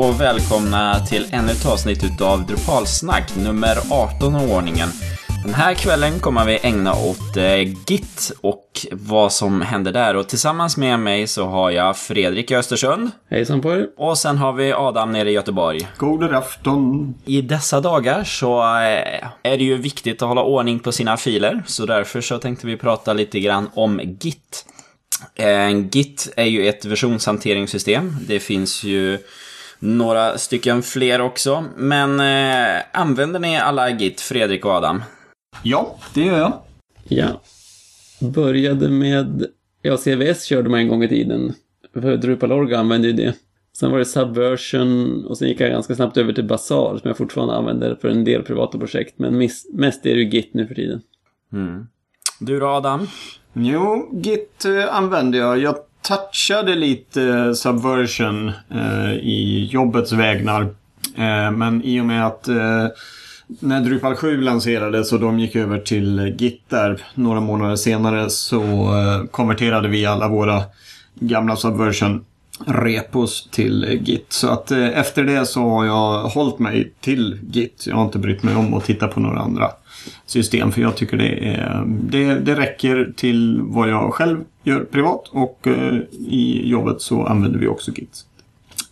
och välkomna till ännu ett avsnitt av Drupalsnack nummer 18 av ordningen. Den här kvällen kommer vi ägna åt eh, Git och vad som händer där. Och tillsammans med mig så har jag Fredrik i Östersund. Hejsan på er. Och sen har vi Adam nere i Göteborg. God afton. I dessa dagar så eh, är det ju viktigt att hålla ordning på sina filer. Så därför så tänkte vi prata lite grann om Git. Eh, Git är ju ett versionshanteringssystem. Det finns ju några stycken fler också. Men eh, använder ni alla Git, Fredrik och Adam? Ja, det gör jag. Ja. Började med, ja CVS körde man en gång i tiden. För Drupal använde ju det. Sen var det Subversion och sen gick jag ganska snabbt över till Bazaar som jag fortfarande använder för en del privata projekt. Men mest är det ju Git nu för tiden. Mm. Du då Adam? Jo, Git eh, använder jag. Jag touchade lite Subversion eh, i jobbets vägnar. Eh, men i och med att eh, när Drupal 7 lanserades och de gick över till Git där några månader senare så eh, konverterade vi alla våra gamla Subversion repos till Git. Så att eh, efter det så har jag hållit mig till Git. Jag har inte brytt mig om att titta på några andra system. För jag tycker det, är, det, det räcker till vad jag själv gör privat. Och eh, i jobbet så använder vi också Git.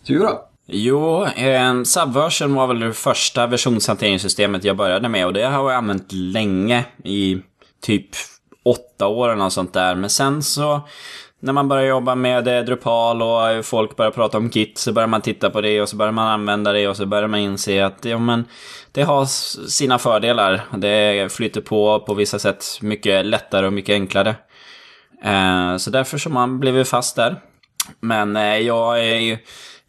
Så då? Jo, eh, Subversion var väl det första versionshanteringssystemet jag började med och det har jag använt länge i typ åtta år eller något sånt där. Men sen så när man börjar jobba med eh, Drupal och eh, folk börjar prata om Git så börjar man titta på det och så börjar man använda det och så börjar man inse att ja, men det har sina fördelar. Det flyter på på vissa sätt mycket lättare och mycket enklare. Eh, så därför så man blivit fast där. Men jag är ju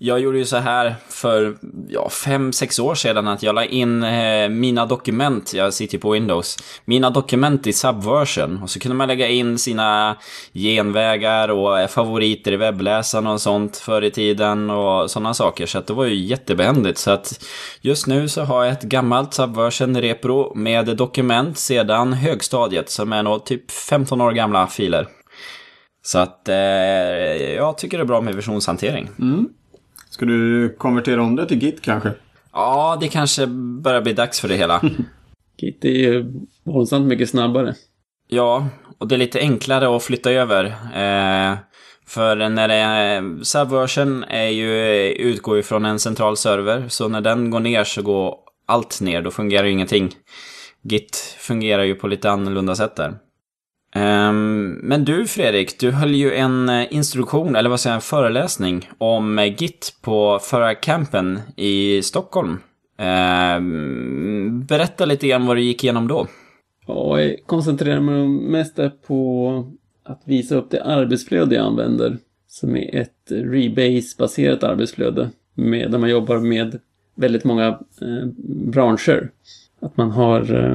jag gjorde ju så här för ja, fem, sex år sedan att jag la in eh, mina dokument, jag sitter ju på Windows, mina dokument i Subversion. Och så kunde man lägga in sina genvägar och eh, favoriter i webbläsaren och sånt förr i tiden och sådana saker. Så att det var ju jättebehändigt. Så att just nu så har jag ett gammalt Subversion-repro med dokument sedan högstadiet som är nog typ 15 år gamla filer. Så att eh, jag tycker det är bra med versionshantering. Mm. Ska du konvertera om det till Git kanske? Ja, det kanske börjar bli dags för det hela. Git är ju våldsamt mycket snabbare. Ja, och det är lite enklare att flytta över. Eh, för när det är, Subversion är ju, utgår ju från en central server, så när den går ner så går allt ner, då fungerar ju ingenting. Git fungerar ju på lite annorlunda sätt där. Um, men du Fredrik, du höll ju en eh, instruktion, eller vad säger jag, en föreläsning om eh, Git på förra campen i Stockholm. Um, berätta lite grann vad du gick igenom då. Ja, jag koncentrerar mig mest på att visa upp det arbetsflöde jag använder. Som är ett Rebase-baserat arbetsflöde. Med, där man jobbar med väldigt många eh, branscher. Att man har eh,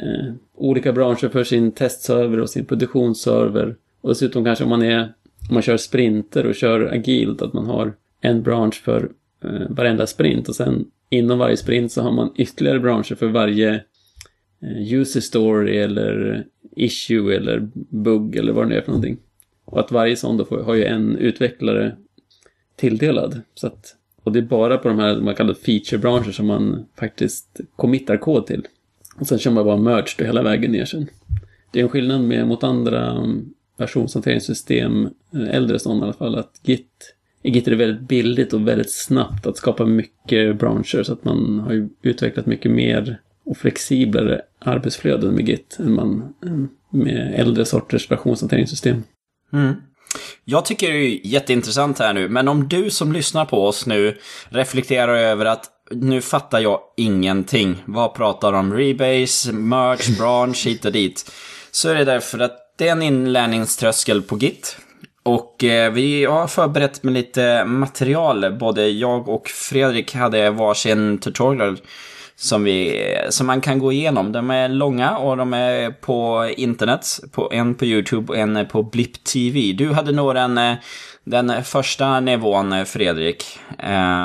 eh olika branscher för sin testserver och sin produktionsserver. Och dessutom kanske om man är, om man kör sprinter och kör agilt, att man har en bransch för eh, varenda sprint och sen inom varje sprint så har man ytterligare branscher för varje eh, user story eller issue eller bugg eller vad det nu är för någonting. Och att varje sån då får, har ju en utvecklare tilldelad. Så att, och det är bara på de här, man kallar feature-branscher som man faktiskt committar kod till. Och sen kör man bara merge då hela vägen ner sen. Det är en skillnad med, mot andra mm, versionshanteringssystem, eh, äldre sådana i alla fall, att Git, i Git är det väldigt billigt och väldigt snabbt att skapa mycket branscher så att man har ju utvecklat mycket mer och flexiblare arbetsflöden med Git än man mm, med äldre sorters versionshanteringssystem. Mm. Jag tycker det är jätteintressant här nu, men om du som lyssnar på oss nu reflekterar över att nu fattar jag ingenting. Vad pratar om? Rebase, merge, branch, hit och dit. Så är det därför att det är en inlärningströskel på Git. Och eh, vi har förberett med lite material. Både jag och Fredrik hade varsin tutorial som, vi, eh, som man kan gå igenom. De är långa och de är på internet. På, en på YouTube och en på Blip TV. Du hade nog den, eh, den första nivån, eh, Fredrik.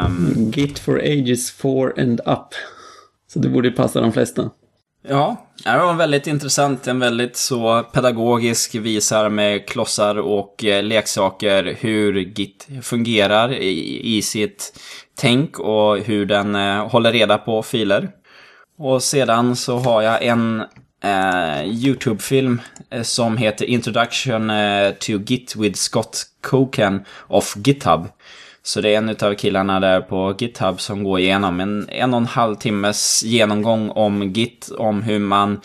Um... Git for ages 4 and up. Så det borde passa de flesta. Ja, det var väldigt intressant. En väldigt så pedagogisk visar med klossar och eh, leksaker hur Git fungerar i, i sitt tänk och hur den eh, håller reda på filer. Och sedan så har jag en Eh, YouTube-film eh, som heter Introduction eh, to Git with Scott Coken of GitHub. Så det är en av killarna där på GitHub som går igenom en en och en halv timmes genomgång om Git, om hur man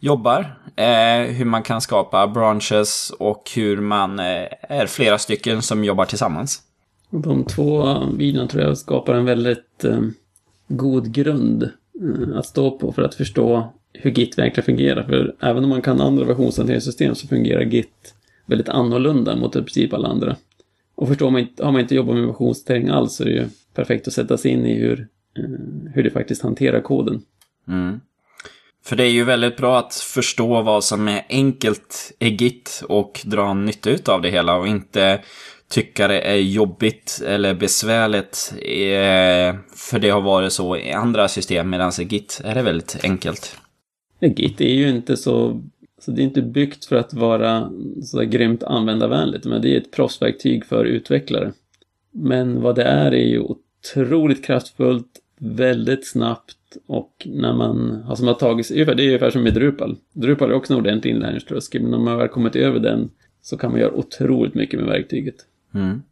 jobbar, eh, hur man kan skapa branches och hur man eh, är flera stycken som jobbar tillsammans. De två videorna tror jag skapar en väldigt eh, god grund eh, att stå på för att förstå hur Git verkligen fungerar. För även om man kan andra versionshanteringssystem så fungerar Git väldigt annorlunda mot i princip alla andra. Och förstår man inte, har man inte jobbat med versionshantering alls så är det ju perfekt att sätta sig in i hur, eh, hur det faktiskt hanterar koden. Mm. För det är ju väldigt bra att förstå vad som är enkelt i Git och dra nytta av det hela och inte tycka det är jobbigt eller besvärligt. Eh, för det har varit så i andra system medan i Git är det väldigt enkelt. Git är ju inte så, så det är inte byggt för att vara så grymt användarvänligt, men det är ett proffsverktyg för utvecklare. Men vad det är är ju otroligt kraftfullt, väldigt snabbt och när man alltså har som har tagit sig, det är ungefär som med Drupal. Drupal är också en ordentlig inlärningströskel, men om man väl kommit över den så kan man göra otroligt mycket med verktyget. Mm.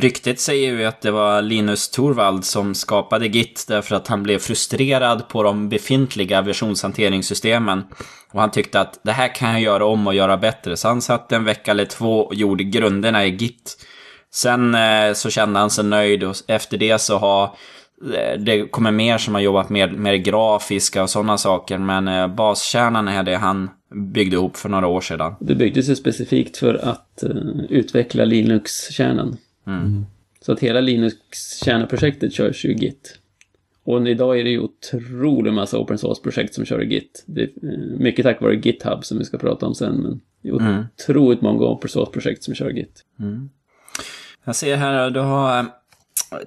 Ryktet säger ju att det var Linus Torvald som skapade Git därför att han blev frustrerad på de befintliga versionshanteringssystemen. Och han tyckte att det här kan jag göra om och göra bättre. Så han satt en vecka eller två och gjorde grunderna i Git. Sen eh, så kände han sig nöjd och efter det så har eh, det kommer mer som har jobbat med mer grafiska och sådana saker. Men eh, baskärnan är det han byggde ihop för några år sedan. Det byggdes ju specifikt för att eh, utveckla Linux-kärnan. Mm. Så att hela Linux-kärneprojektet körs ju Git. Och idag är det ju otroligt massa open source-projekt som kör Git. Det är uh, mycket tack vare GitHub som vi ska prata om sen, men det är Mm. otroligt många open source-projekt som kör Git. Jag ser här, du har eh,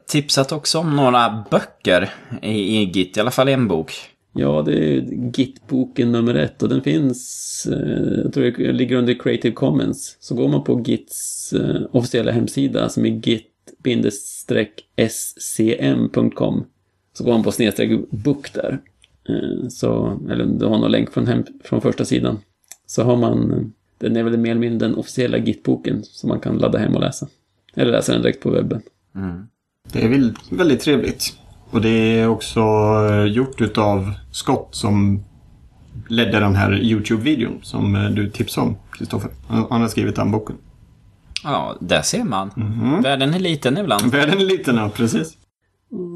tipsat också om några böcker i, i Git, i alla fall en bok. Ja, det är Git-boken nummer ett och den finns, eh, jag tror det ligger under Creative Commons. Så går man på Gits eh, officiella hemsida som är git-scm.com så går man på snedstreck book där. Eh, så, eller du har någon länk från, hem, från första sidan. Så har man, den är väl mer eller mindre den officiella Git-boken som man kan ladda hem och läsa. Eller läsa den direkt på webben. Mm. Det är väl väldigt trevligt. Och det är också eh, gjort utav Scott som ledde den här YouTube-videon som eh, du tipsade om, Kristoffer. Han har skrivit den boken. Ja, där ser man. Världen är liten ibland. Världen är liten, ja, precis.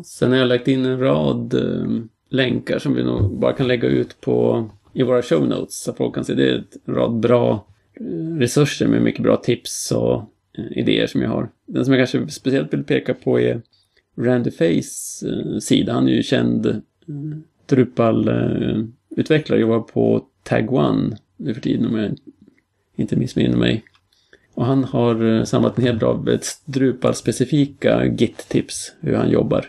Sen har jag lagt in en rad eh, länkar som vi nog bara kan lägga ut på i våra show notes så folk kan se. Det är en rad bra eh, resurser med mycket bra tips och eh, idéer som jag har. Den som jag kanske speciellt vill peka på är Randy Fays eh, sida. Han är ju känd eh, Drupal-utvecklare, jobbar på Tag One nu för tiden om jag inte missminner mig. Och han har eh, samlat en hel rad Drupal-specifika Git-tips hur han jobbar.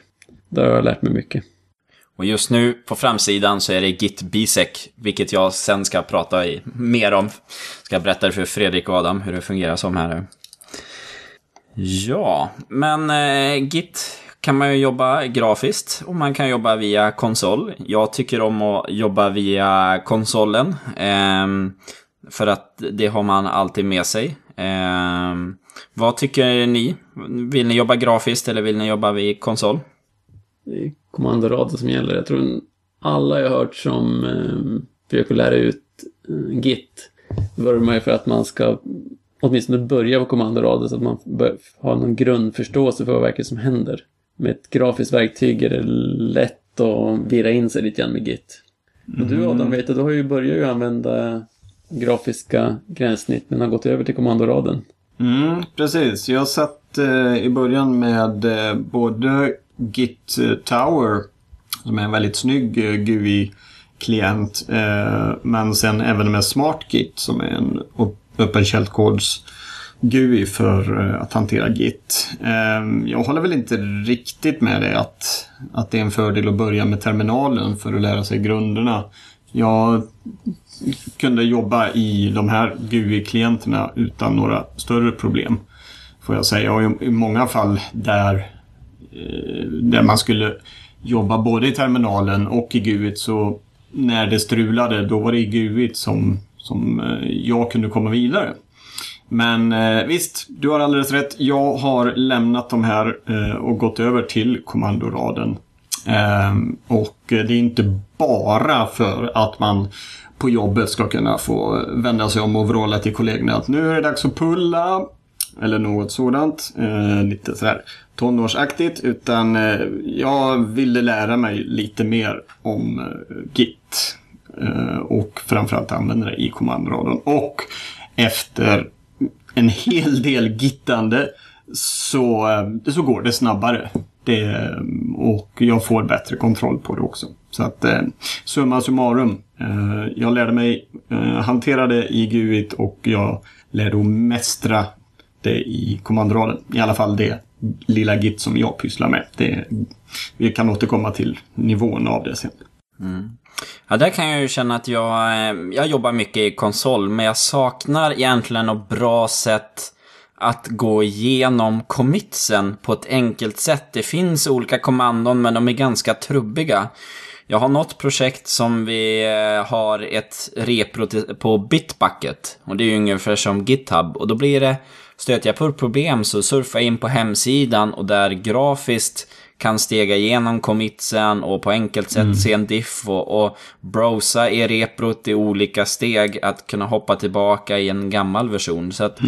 Där har jag lärt mig mycket. Och just nu på framsidan så är det Git Bisec, vilket jag sen ska prata i, mer om. Ska berätta för Fredrik och Adam hur det fungerar som här. Ja, men eh, Git kan man ju jobba grafiskt och man kan jobba via konsol. Jag tycker om att jobba via konsolen. Ehm, för att det har man alltid med sig. Ehm, vad tycker ni? Vill ni jobba grafiskt eller vill ni jobba vid konsol? Det är kommandoraden som gäller. Jag tror alla jag har hört som eh, försöker lära ut eh, Git vurmar ju för att man ska åtminstone börja på kommandoraden så att man bör, har någon grundförståelse för vad verkligen som händer. Med ett grafiskt verktyg är det lätt att vira in sig lite grann med Git. Och du Adam vet att du har ju börjat ju använda grafiska gränssnitt men har gått över till kommandoraden. Mm, precis. Jag satt eh, i början med eh, både Git eh, Tower, som är en väldigt snygg eh, GUI-klient, eh, men sen även med SmartGit, som är en op- öppen källkods GUI för eh, att hantera Git. Ehm, jag håller väl inte riktigt med dig att, att det är en fördel att börja med terminalen för att lära sig grunderna. jag kunde jobba i de här GUI-klienterna utan några större problem. Får jag säga. Och i, många fall där, eh, där man skulle jobba både i terminalen och i GUI så när det strulade då var det i GUI som, som eh, jag kunde komma vidare. Men eh, visst, du har alldeles rätt. Jag har lämnat de här eh, och gått över till kommandoraden. Eh, och det är inte bara för att man på jobbet ska kunna få vända sig om och vråla till kollegorna att nu är det dags att pulla. Eller något sådant. Eh, lite sådär tonårsaktigt. Utan eh, jag ville lära mig lite mer om eh, Git. Eh, och framförallt använda det i kommandoraden. Och efter en hel del gittande så, eh, så går det snabbare. Det, eh, och jag får bättre kontroll på det också. Så att eh, summa summarum. Jag lärde mig hantera det i GUIT och jag lärde att mästra det i kommandoraden. I alla fall det lilla Git som jag pysslar med. Det, vi kan återkomma till nivån av det sen. Mm. Ja, där kan jag ju känna att jag, eh, jag jobbar mycket i konsol, men jag saknar egentligen något bra sätt att gå igenom commitsen på ett enkelt sätt. Det finns olika kommandon, men de är ganska trubbiga. Jag har något projekt som vi eh, har ett repro på Bitbucket. Och det är ju ungefär som GitHub. Och då blir det, stöter jag på problem så surfar jag in på hemsidan och där grafiskt kan stega igenom commitsen och på enkelt sätt mm. se en diff och, och browsa i reprot i olika steg. Att kunna hoppa tillbaka i en gammal version. Så att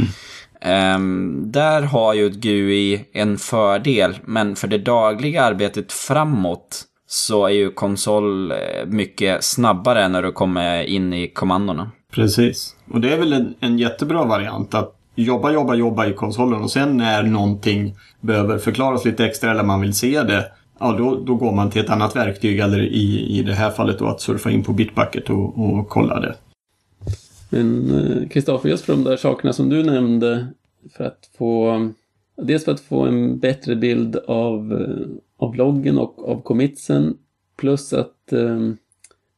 mm. um, där har ju ett GUI en fördel. Men för det dagliga arbetet framåt så är ju konsol eh, mycket snabbare när du kommer in i kommandona. Precis. Och det är väl en, en jättebra variant att jobba, jobba, jobba i konsolen och sen när någonting behöver förklaras lite extra eller man vill se det Ja, då, då går man till ett annat verktyg eller i, i det här fallet då att surfa in på Bitbucket och, och kolla det. Men eh, Kristoffer, just för de där sakerna som du nämnde för att få Dels för att få en bättre bild av, eh, av loggen och av commitsen plus att eh,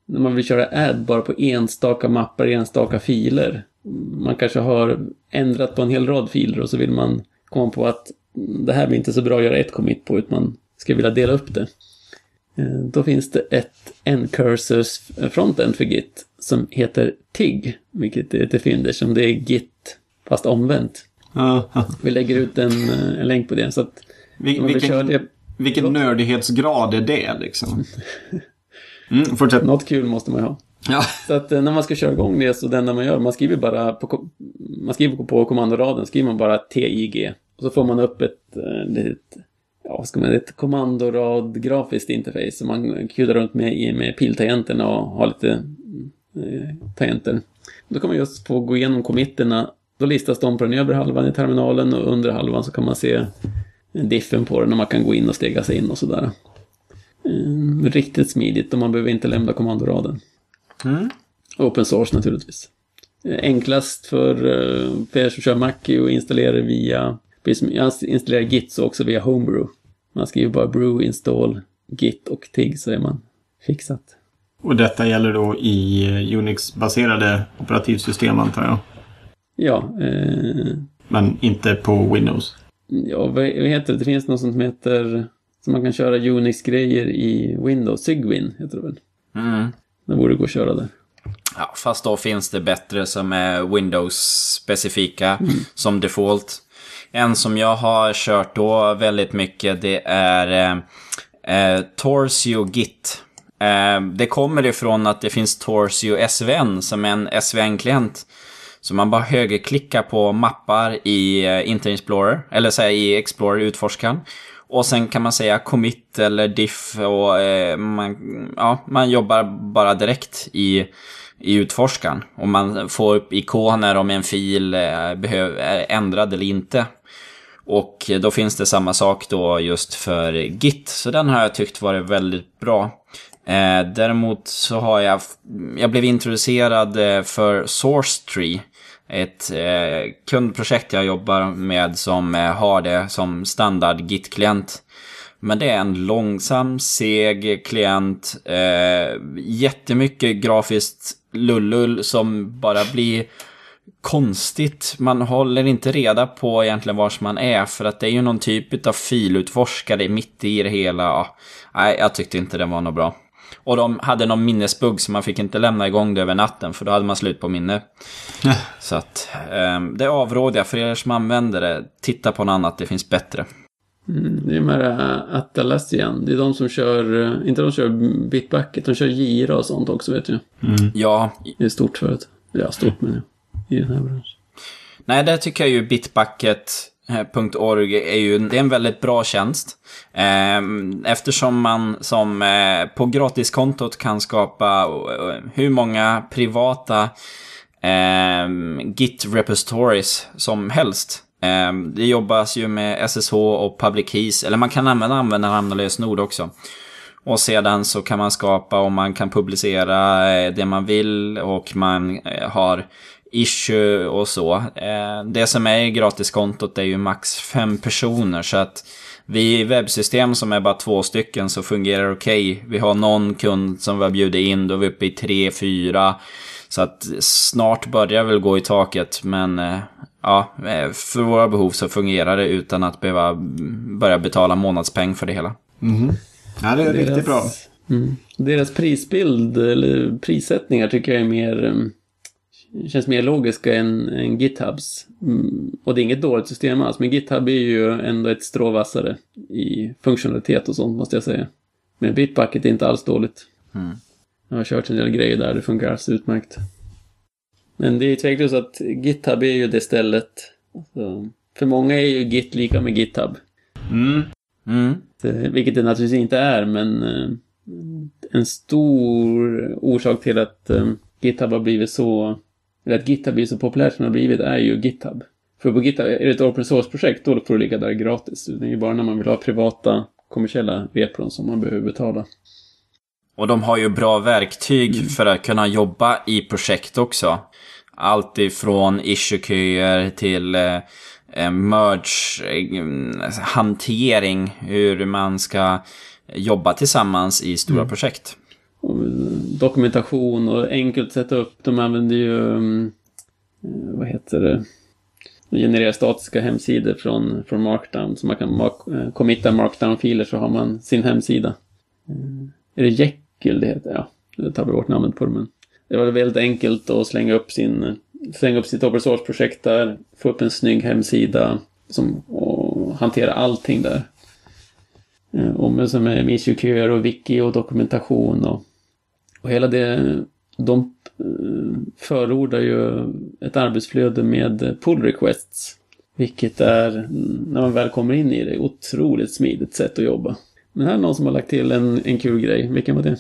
när man vill köra add bara på enstaka mappar, enstaka filer man kanske har ändrat på en hel rad filer och så vill man komma på att det här blir inte så bra att göra ett commit på utan man ska vilja dela upp det. Eh, då finns det ett N-cursors frontend för Git som heter TIG, vilket är lite fint som det är Git fast omvänt. Vi lägger ut en, en länk på det så att Vil vilken, det... vilken nördighetsgrad är det liksom? Mm, fortsätt. Något kul måste man ju ha. Ja. Så att eh, när man ska köra igång det så det enda man gör, man skriver bara på, man skriver på kommandoraden, skriver man bara TIG. Och så får man upp ett eh, litet, ja vad ska man ett kommandorad grafiskt interface som man kudar runt med, med piltangenterna och har lite eh, tangenter. Då kan man just få gå igenom committerna. Då listas de på den övre halvan i terminalen och under halvan så kan man se diffen på den och man kan gå in och stega sig in och sådär. Eh, riktigt smidigt och man behöver inte lämna kommandoraden. Mm. Open source naturligtvis. Enklast för, eh, för er som kör Mac är att installera via, jag installerar Git så också via Homebrew. Man skriver bara brew, install, Git och TIG så är man fixat. Och detta gäller då i eh, Unix-baserade operativsystem antar jag? Ja. Eh... Men inte på Windows? Ja, vad heter det? Det finns något som heter... Som man kan köra Unix-grejer i Windows. Cygwin heter det väl? Mm. Det borde gå att köra där. Ja, fast då finns det bättre som är Windows-specifika mm. som default. En som jag har kört då väldigt mycket det är eh, eh Torsio Git. Eh, det kommer ifrån att det finns Torsio SVN som är en SVN-klient. Så man bara högerklickar på mappar i eh, Internet Explorer, eller säga i Explorer utforskaren. Och sen kan man säga commit eller diff och eh, man, ja, man jobbar bara direkt i, i utforskaren. Och man får upp ikoner om en fil eh, behöv, är ändrad eller inte. Och då finns det samma sak då just för Git. Så den har jag tyckt varit väldigt bra. Eh, däremot så har jag, jag blev introducerad eh, för för SourceTree ett eh, kundprojekt jag jobbar med som eh, har det som standard Git-klient. Men det är en långsam, seg klient. Eh, jättemycket grafiskt lullull som bara blir konstigt. Man håller inte reda på egentligen vars man är för att det är ju någon typ av filutforskare mitt i det hela. Ja, nej, jag tyckte inte det var något bra. Och de hade någon minnesbugg så man fick inte lämna igång det över natten för då hade man slut på minne. så att eh, det avråder jag för er som använder det. Titta på något annat, det finns bättre. Mm, det är de här Atalassian. Det är de som kör, eh, inte de som kör Bitbucket, de kör Gira och sånt också vet jag. Mm. Ja. Det är stort förut. Ja, stort men ja. I den här branschen. Nej, det tycker jag ju Eh, .org är ju det är en väldigt bra tjänst. Ehm, eftersom man som eh, på gratiskontot kan skapa eh, hur många privata ehm, Git repositories som helst. Ehm, det jobbas ju med SSH och public keys, eller man kan använda användarnamn och lösenord också. Och sedan så kan man skapa och man kan publicera det man vill och man har issue och så. Det som är gratiskontot är ju max fem personer så att vi i webbsystem som är bara två stycken så fungerar okej. Okay. Vi har någon kund som vi har bjudit in, då är vi uppe i tre, fyra. Så att snart börjar väl gå i taket, men eh, ja, eh, för våra behov så fungerar det utan att behöva börja betala månadspeng för det hela. Mm. Ja, det är deras, riktigt bra. Mm. Deras prisbild, eller prissättningar tycker jag är mer mm, känns mer logiska än, än GitHubs. Mm, och det är inget dåligt system alls, men GitHub är ju ändå ett stråvassare i funktionalitet och sånt måste jag säga. Men Bitbucket är inte alls dåligt. Mm. Jag har kört en del grejer där, det funkar alldeles utmärkt. Men det är tveklöst att GitHub är ju det stället. Alltså, för många är ju Git lika med GitHub. Mm. Mm. Vilket det naturligtvis inte är, men eh, en stor orsak till att eh, GitHub har blivit så eller att GitHub blir så populärt som det har blivit är ju GitHub. För på GitHub, är det ett open source-projekt, då får du ligga där gratis. Det är ju bara när man vill ha privata, kommersiella repron som man behöver betala. Och de har ju bra verktyg mm. för att kunna jobba i projekt också. Allt ifrån issue-köer till eh, eh merge-hantering. Eh, hur man ska jobba tillsammans i stora mm. projekt dokumentation och enkelt sätta upp. De använder ju, mm, eh, vad heter det, de genererar statiska hemsidor från, från Markdown. Så man kan mark, eh, committa Markdown-filer så har man sin hemsida. Eh, är det Jekyll det heter? Ja, det tar vi bort namnet på det men. Det var väldigt enkelt att slänga upp sin slänga upp sitt open source-projekt där, få upp en snygg hemsida som, och hantera allting där. Och med, med är issue och wiki och dokumentation och och hela det, de eh, förordar ju ett arbetsflöde med pull requests. Vilket är, när man väl kommer in i det, otroligt smidigt sätt att jobba. Men här är någon som har lagt till en, en kul grej. Vilken var det?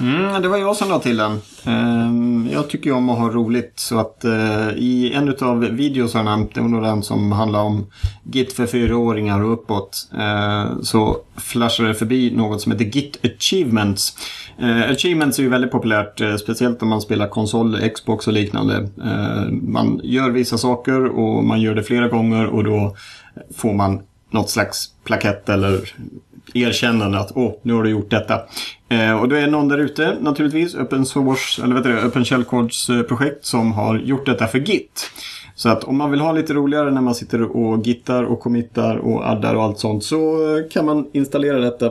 Mm, det var jag som la till den. Ehm, jag tycker om att ha roligt så att eh, i en av videosarna, det var nog den som handlade om Git för fyraåringar och uppåt, ehm, så flashade det förbi något som heter Git Achievements. Ehm, achievements är ju väldigt populärt, eh, speciellt om man spelar konsol, Xbox och liknande. Man gör vissa saker och man gör det flera gånger och då får man något slags plakett eller erkännande att åh, nu har du gjort detta. Eh, och det är någon där ute naturligtvis, Open source, eller vet du, open shellcodes eh, projekt som har gjort detta för Git. Så att om man vill ha lite roligare när man sitter och gittar och committar och addar och allt sånt så eh, kan man installera detta.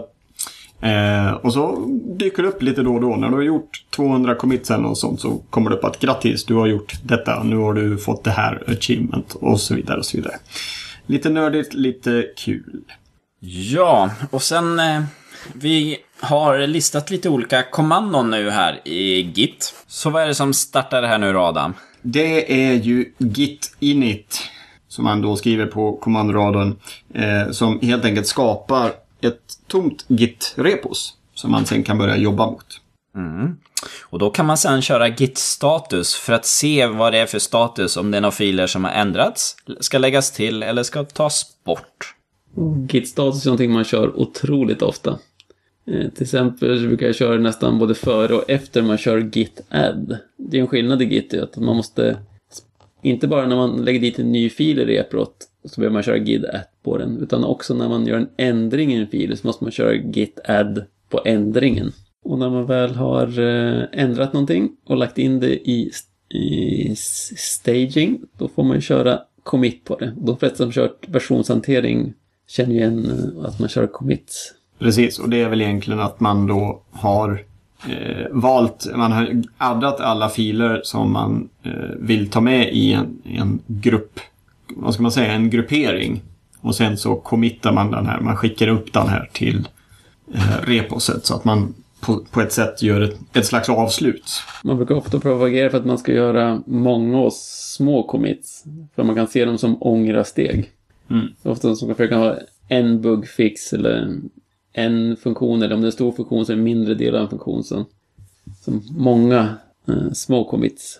Eh, och så dyker det upp lite då och då. När du har gjort 200 commits och sånt så kommer det upp att grattis, du har gjort detta. Nu har du fått det här achievement och så vidare och så vidare. Lite nördigt, lite kul. Ja, och sen eh, vi har listat lite olika kommandon nu här i Git. Så vad är det som startar det här nu då Adam? Det är ju git init som man då skriver på kommandoraden eh, som helt enkelt skapar ett tomt git-repos som man sen kan börja jobba mot. Mm. Och då kan man sen köra git-status för att se vad det är för status, om det är några filer som har ändrats, ska läggas till eller ska tas bort. Git-status är någonting man kör otroligt ofta. Eh, till exempel så brukar jag köra nästan både före och efter man kör git add. Det är en skillnad i git att man måste inte bara när man lägger dit en ny fil i reprot så behöver man köra git add på den, utan också när man gör en ändring i en fil så måste man köra git add på ändringen. Och när man väl har eh, ändrat någonting och lagt in det i, i staging, då får man köra commit på det. De flesta som kört versionshantering känner ju igen eh, att man kör commit. Precis, och det är väl egentligen att man då har eh, valt, man har addat alla filer som man eh, vill ta med i en, en grupp, vad ska man säga, en gruppering. Och sen så committar man den här, man skickar upp den här till eh, reposet så att man på, på ett sätt gör ett, ett slags avslut. Man brukar ofta propagera för att man ska göra många och små commits. För man kan se dem som ångra-steg. Mm. Ofta som man försöka ha en bugfix eller en funktion eller om det är en stor funktion så är det en mindre del av en funktion. som, som många eh, små commits.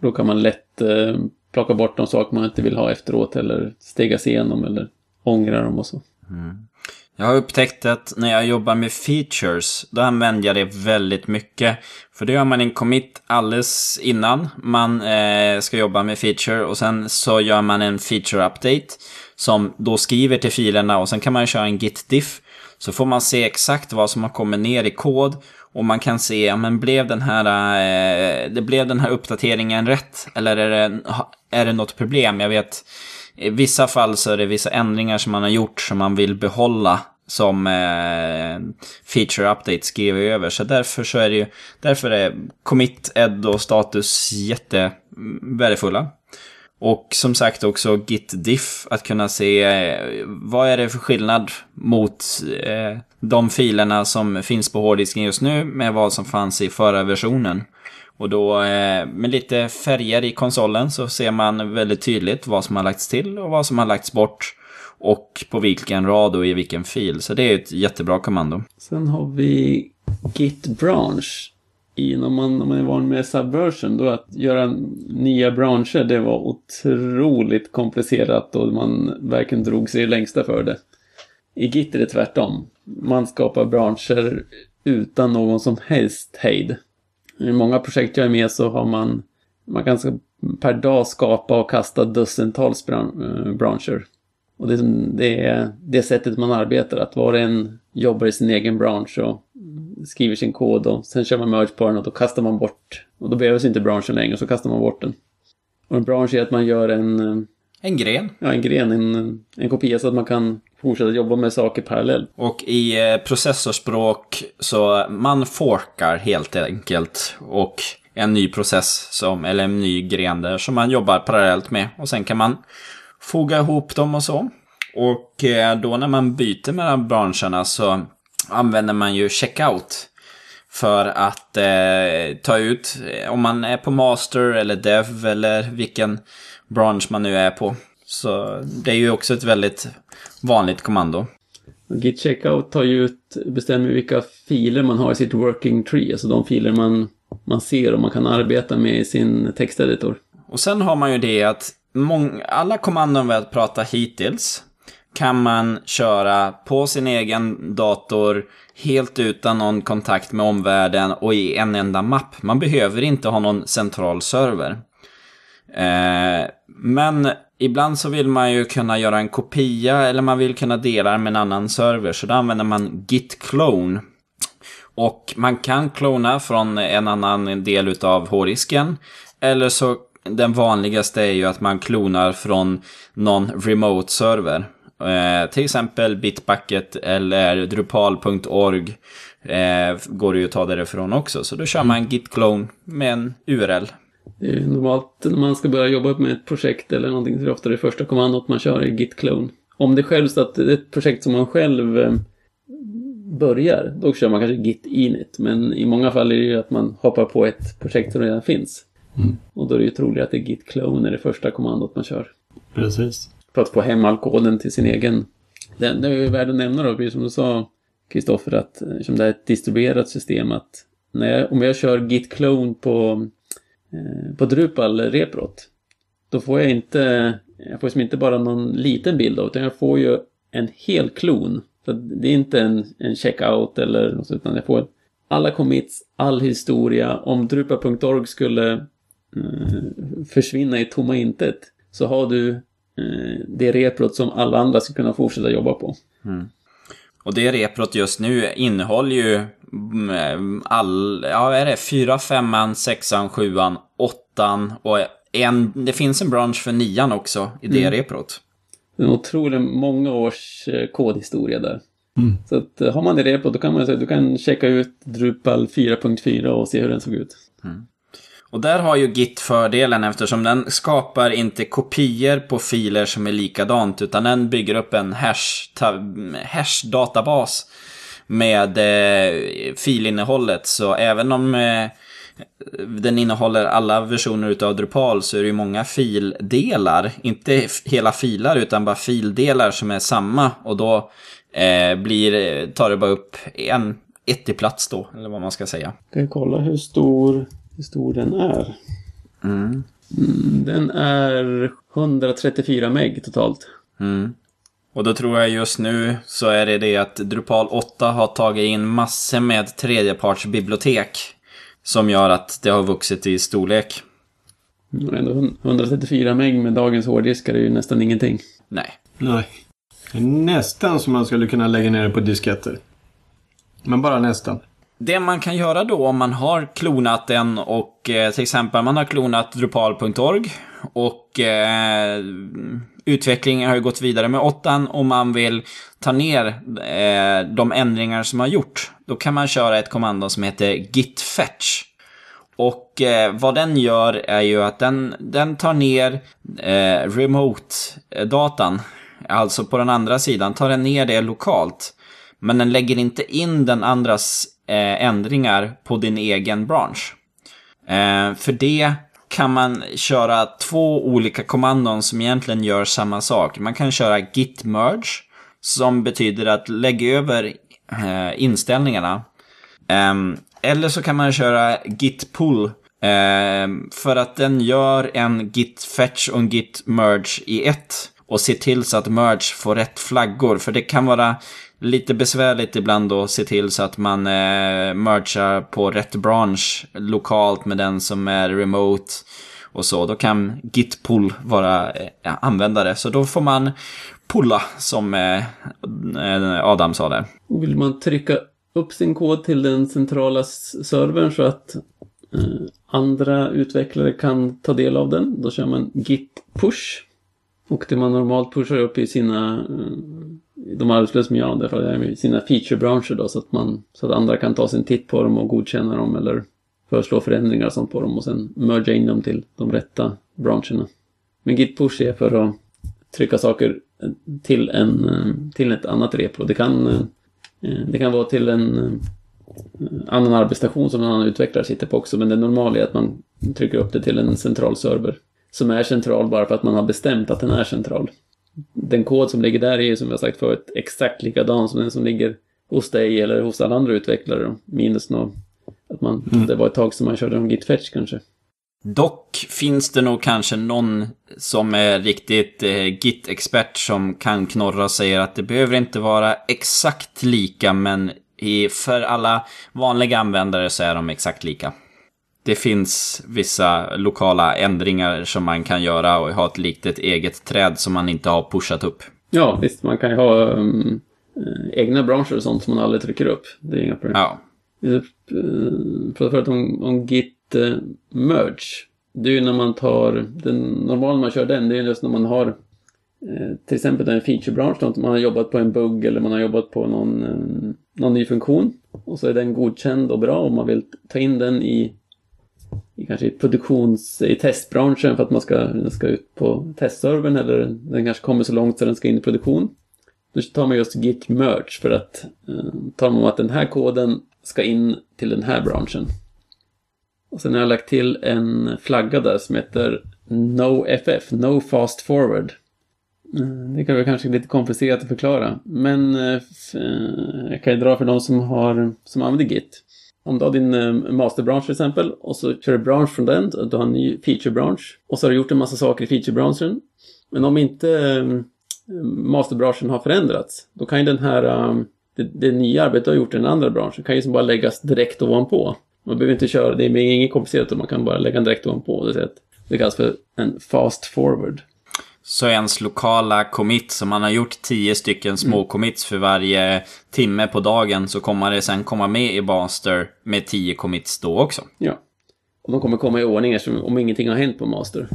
Då kan man lätt eh, plocka bort de saker man inte vill ha efteråt eller stega sig igenom eller ångra dem och så. Mm. Jag har upptäckt att när jag jobbar med features, då använder jag det väldigt mycket. För då gör man en commit alldeles innan man eh, ska jobba med feature och sen så gör man en feature update som då skriver till filerna och sen kan man köra en git diff. Så får man se exakt vad som har kommit ner i kod och man kan se, ja men blev den här, eh, det blev den här uppdateringen rätt? Eller är det, är det något problem? Jag vet i vissa fall så är det vissa ändringar som man har gjort som man vill behålla som eh, feature update skriver över. Så därför så är det ju, därför är commit, ed och status jättevärdefulla. Och som sagt också git diff, att kunna se eh, vad är det för skillnad mot eh, de filerna som finns på hårddisken just nu med vad som fanns i förra versionen. Och då eh, med lite färger i konsolen så ser man väldigt tydligt vad som har lagts till och vad som har lagts bort. Och på vilken rad och i vilken fil. Så det är ett jättebra kommando. Sen har vi Git Branch. I, man, om man är van med Subversion, då att göra nya branscher, det var otroligt komplicerat och man verkligen drog sig längsta för det. I Git är det tvärtom. Man skapar branscher utan någon som helst hejd. I många projekt jag är med så har man, man kan per dag skapa och kasta dussintals bran eh, branscher. Och det är, det är det sättet man arbetar, att var och en jobbar i sin egen bransch och skriver sin kod och sen kör man merge på den och då kastar man bort, och då behövs inte branschen längre, så kastar man bort den. Och en bransch är att man gör en... En gren. Ja, en gren, en, en kopia så att man kan fortsätta jobba med saker parallellt. Och i eh, processorspråk så man forkar helt enkelt. Och en ny process, som, eller en ny gren där, som man jobbar parallellt med. Och sen kan man foga ihop dem och så. Och eh, då när man byter mellan branscherna så använder man ju checkout. För att eh, ta ut om man är på master eller dev eller vilken bransch man nu är på. Så det är ju också ett väldigt vanligt kommando. Git checkout tar ju ut, bestämmer vilka filer man har i sitt working tree, alltså de filer man, man ser och man kan arbeta med i sin texteditor. Och sen har man ju det att mång, alla kommandon vi har pratat hittills kan man köra på sin egen dator helt utan någon kontakt med omvärlden och i en enda mapp. Man behöver inte ha någon central server. Eh, men ibland så vill man ju kunna göra en kopia eller man vill kunna dela med en annan server. Så då använder man git clone. Och man kan klona från en annan del utav hårddisken. Eller så den vanligaste är ju att man klonar från någon remote server. Eh, till exempel Bitbucket eller Drupal.org eh, går det ju att ta därifrån också. Så då kör man git clone med en URL. Det är normalt när man ska börja jobba med ett projekt eller någonting så är det ofta det första kommandot man kör i git clone. Om det själv så att det är ett projekt som man själv eh, börjar, då kör man kanske git init. Men i många fall är det ju att man hoppar på ett projekt som redan finns. Mm. Och då är det ju troligt att det är git clone är det första kommandot man kör. Precis. För att få hem all koden till sin egen. Det, det är ju värt att nämna då, precis som du sa Kristoffer, att eftersom det är ett distribuerat system att när jag, om jag kör git clone på, eh, på Drupal reprot då får jag inte, jag får liksom inte bara någon liten bild av utan jag får ju en hel klon. Så det är inte en, en checkout eller något utan jag får alla commits, all historia. Om Drupal.org skulle eh, försvinna i tomma intet så har du det reprot som alla andra ska kunna fortsätta jobba på. Och det reprot just nu innehåller ju mm, all, ja är det, fyra, femman, sexan, sjuan, åttan och en, det finns en bransch för nian också i det reprot. Det är en otroligt många års eh, kodhistoria där. Så att, eh, har man det repot då kan man säga du kan checka ut Drupal 4.4 och se hur den såg ut. Och där har ju Git fördelen eftersom den skapar inte kopior på filer som är likadant utan den bygger upp en hash, hash-databas med eh, filinnehållet. Så även om eh, den innehåller alla versioner utav Drupal så är det ju många fildelar. Inte hela filer utan bara fildelar som är samma och då eh, blir, eh, tar det bara upp en ett i plats då, eller vad man ska säga. Ska vi kolla hur stor, hur stor den är? Mm, Den är 134 meg totalt. Mm. Och då tror jag just nu så är det det att Drupal 8 har tagit in massor med tredjepartsbibliotek. Som gör att det har vuxit i storlek. Men ändå 134 meg med dagens hårddiskar är ju nästan ingenting. Nej. Nej. Det är nästan som man skulle kunna lägga ner det på disketter. Men bara nästan. Det man kan göra då om man har klonat den och eh, till exempel man har klonat drupal.org och eh, utvecklingen har ju gått vidare med 8 och man vill ta ner eh, de ändringar som har gjort. Då kan man köra ett kommando som heter git fetch. Och eh, vad den gör är ju att den, den tar ner eh, remote-datan. Alltså på den andra sidan tar den ner det lokalt. Men den lägger inte in den andras eh, ändringar på din egen bransch. Eh, för det kan man köra två olika kommandon som egentligen gör samma sak. Man kan köra git merge som betyder att lägga över eh, inställningarna. Ehm, eller så kan man köra git pull ehm, för att den gör en git fetch och en git merge i ett. Och ser till så att merge får rätt flaggor. För det kan vara lite besvärligt ibland att se till så att man eh, mergar på rätt bransch lokalt med den som är remote. Och så, då kan git pull vara eh, användare. Så då får man pulla som eh, eh, Adam sa där. Vill man trycka upp sin kod till den centrala servern så att eh, andra utvecklare kan ta del av den, då kör man git push. Och det man normalt pushar upp i sina, eh, de arbetslösa som jag använder för det är i sina feature-branscher då, så att, man, så att andra kan ta sin titt på dem och godkänna dem eller föreslå förändringar och sånt på dem och sen merga in dem till de rätta branscherna. Men git push är för att trycka saker till, en, till ett annat repo. Det kan, eh, det kan vara till en eh, annan arbetsstation som en annan utvecklare sitter på också, men det normala är att man trycker upp det till en central server. Som är central bara för att man har bestämt att den är central. Den kod som ligger där är ju som jag sagt förut exakt likadan som den som ligger hos dig eller hos alla andra utvecklare. då. Minus nå att man, det var ett tag som man körde om git fetch kanske. Dock finns det nog kanske någon som är riktigt eh, Git-expert som kan knorra och säger att det behöver inte vara exakt lika, men i, för alla vanliga användare så är de exakt lika. Det finns vissa lokala ändringar som man kan göra och ha ett litet eget träd som man inte har pushat upp. Ja, visst, man kan ju ha um, eh, egna branscher och sånt som man aldrig trycker upp. Det är inga problem. Ja, uh, pratade förut om, om git uh, merge. Det är ju när man tar, den normala man kör den, det är just när man har eh, till exempel en featurebransch, man har jobbat på en bugg eller man har jobbat på någon, eh, någon ny funktion. Och så är den godkänd och bra och man vill ta in den i, i kanske i produktions, i testbranschen för att man ska, den ska ut på testservern eller den kanske kommer så långt så den ska in i produktion. Då tar man just git merge för att eh, tala om att den här koden ska in till den här branschen. Och sen har jag lagt till en flagga där som heter NoFF, No Fast Forward. Eh, det kan vara kanske lite komplicerat att förklara. Men eh, eh, jag kan ju dra för de som, har, som använder Git. Om du har din eh, masterbransch till exempel och så kör du bransch från den, du har en ny featurebransch. Och så har du gjort en massa saker i featurebranschen. Men om inte eh, masterbranschen har förändrats, då kan ju den här, eh, det, det nya arbetet du har gjort i den andra branschen kan ju som bara läggas direkt ovanpå. Man behöver inte köra, det är inget komplicerat, man kan bara lägga den direkt ovanpå. Det kallas för en fast forward. Så ens lokala commit, som man har gjort tio stycken små mm. commits för varje timme på dagen, så kommer det sen komma med i Master med tio commits då också. Ja. Och de kommer komma i ordning om ingenting har hänt på Master.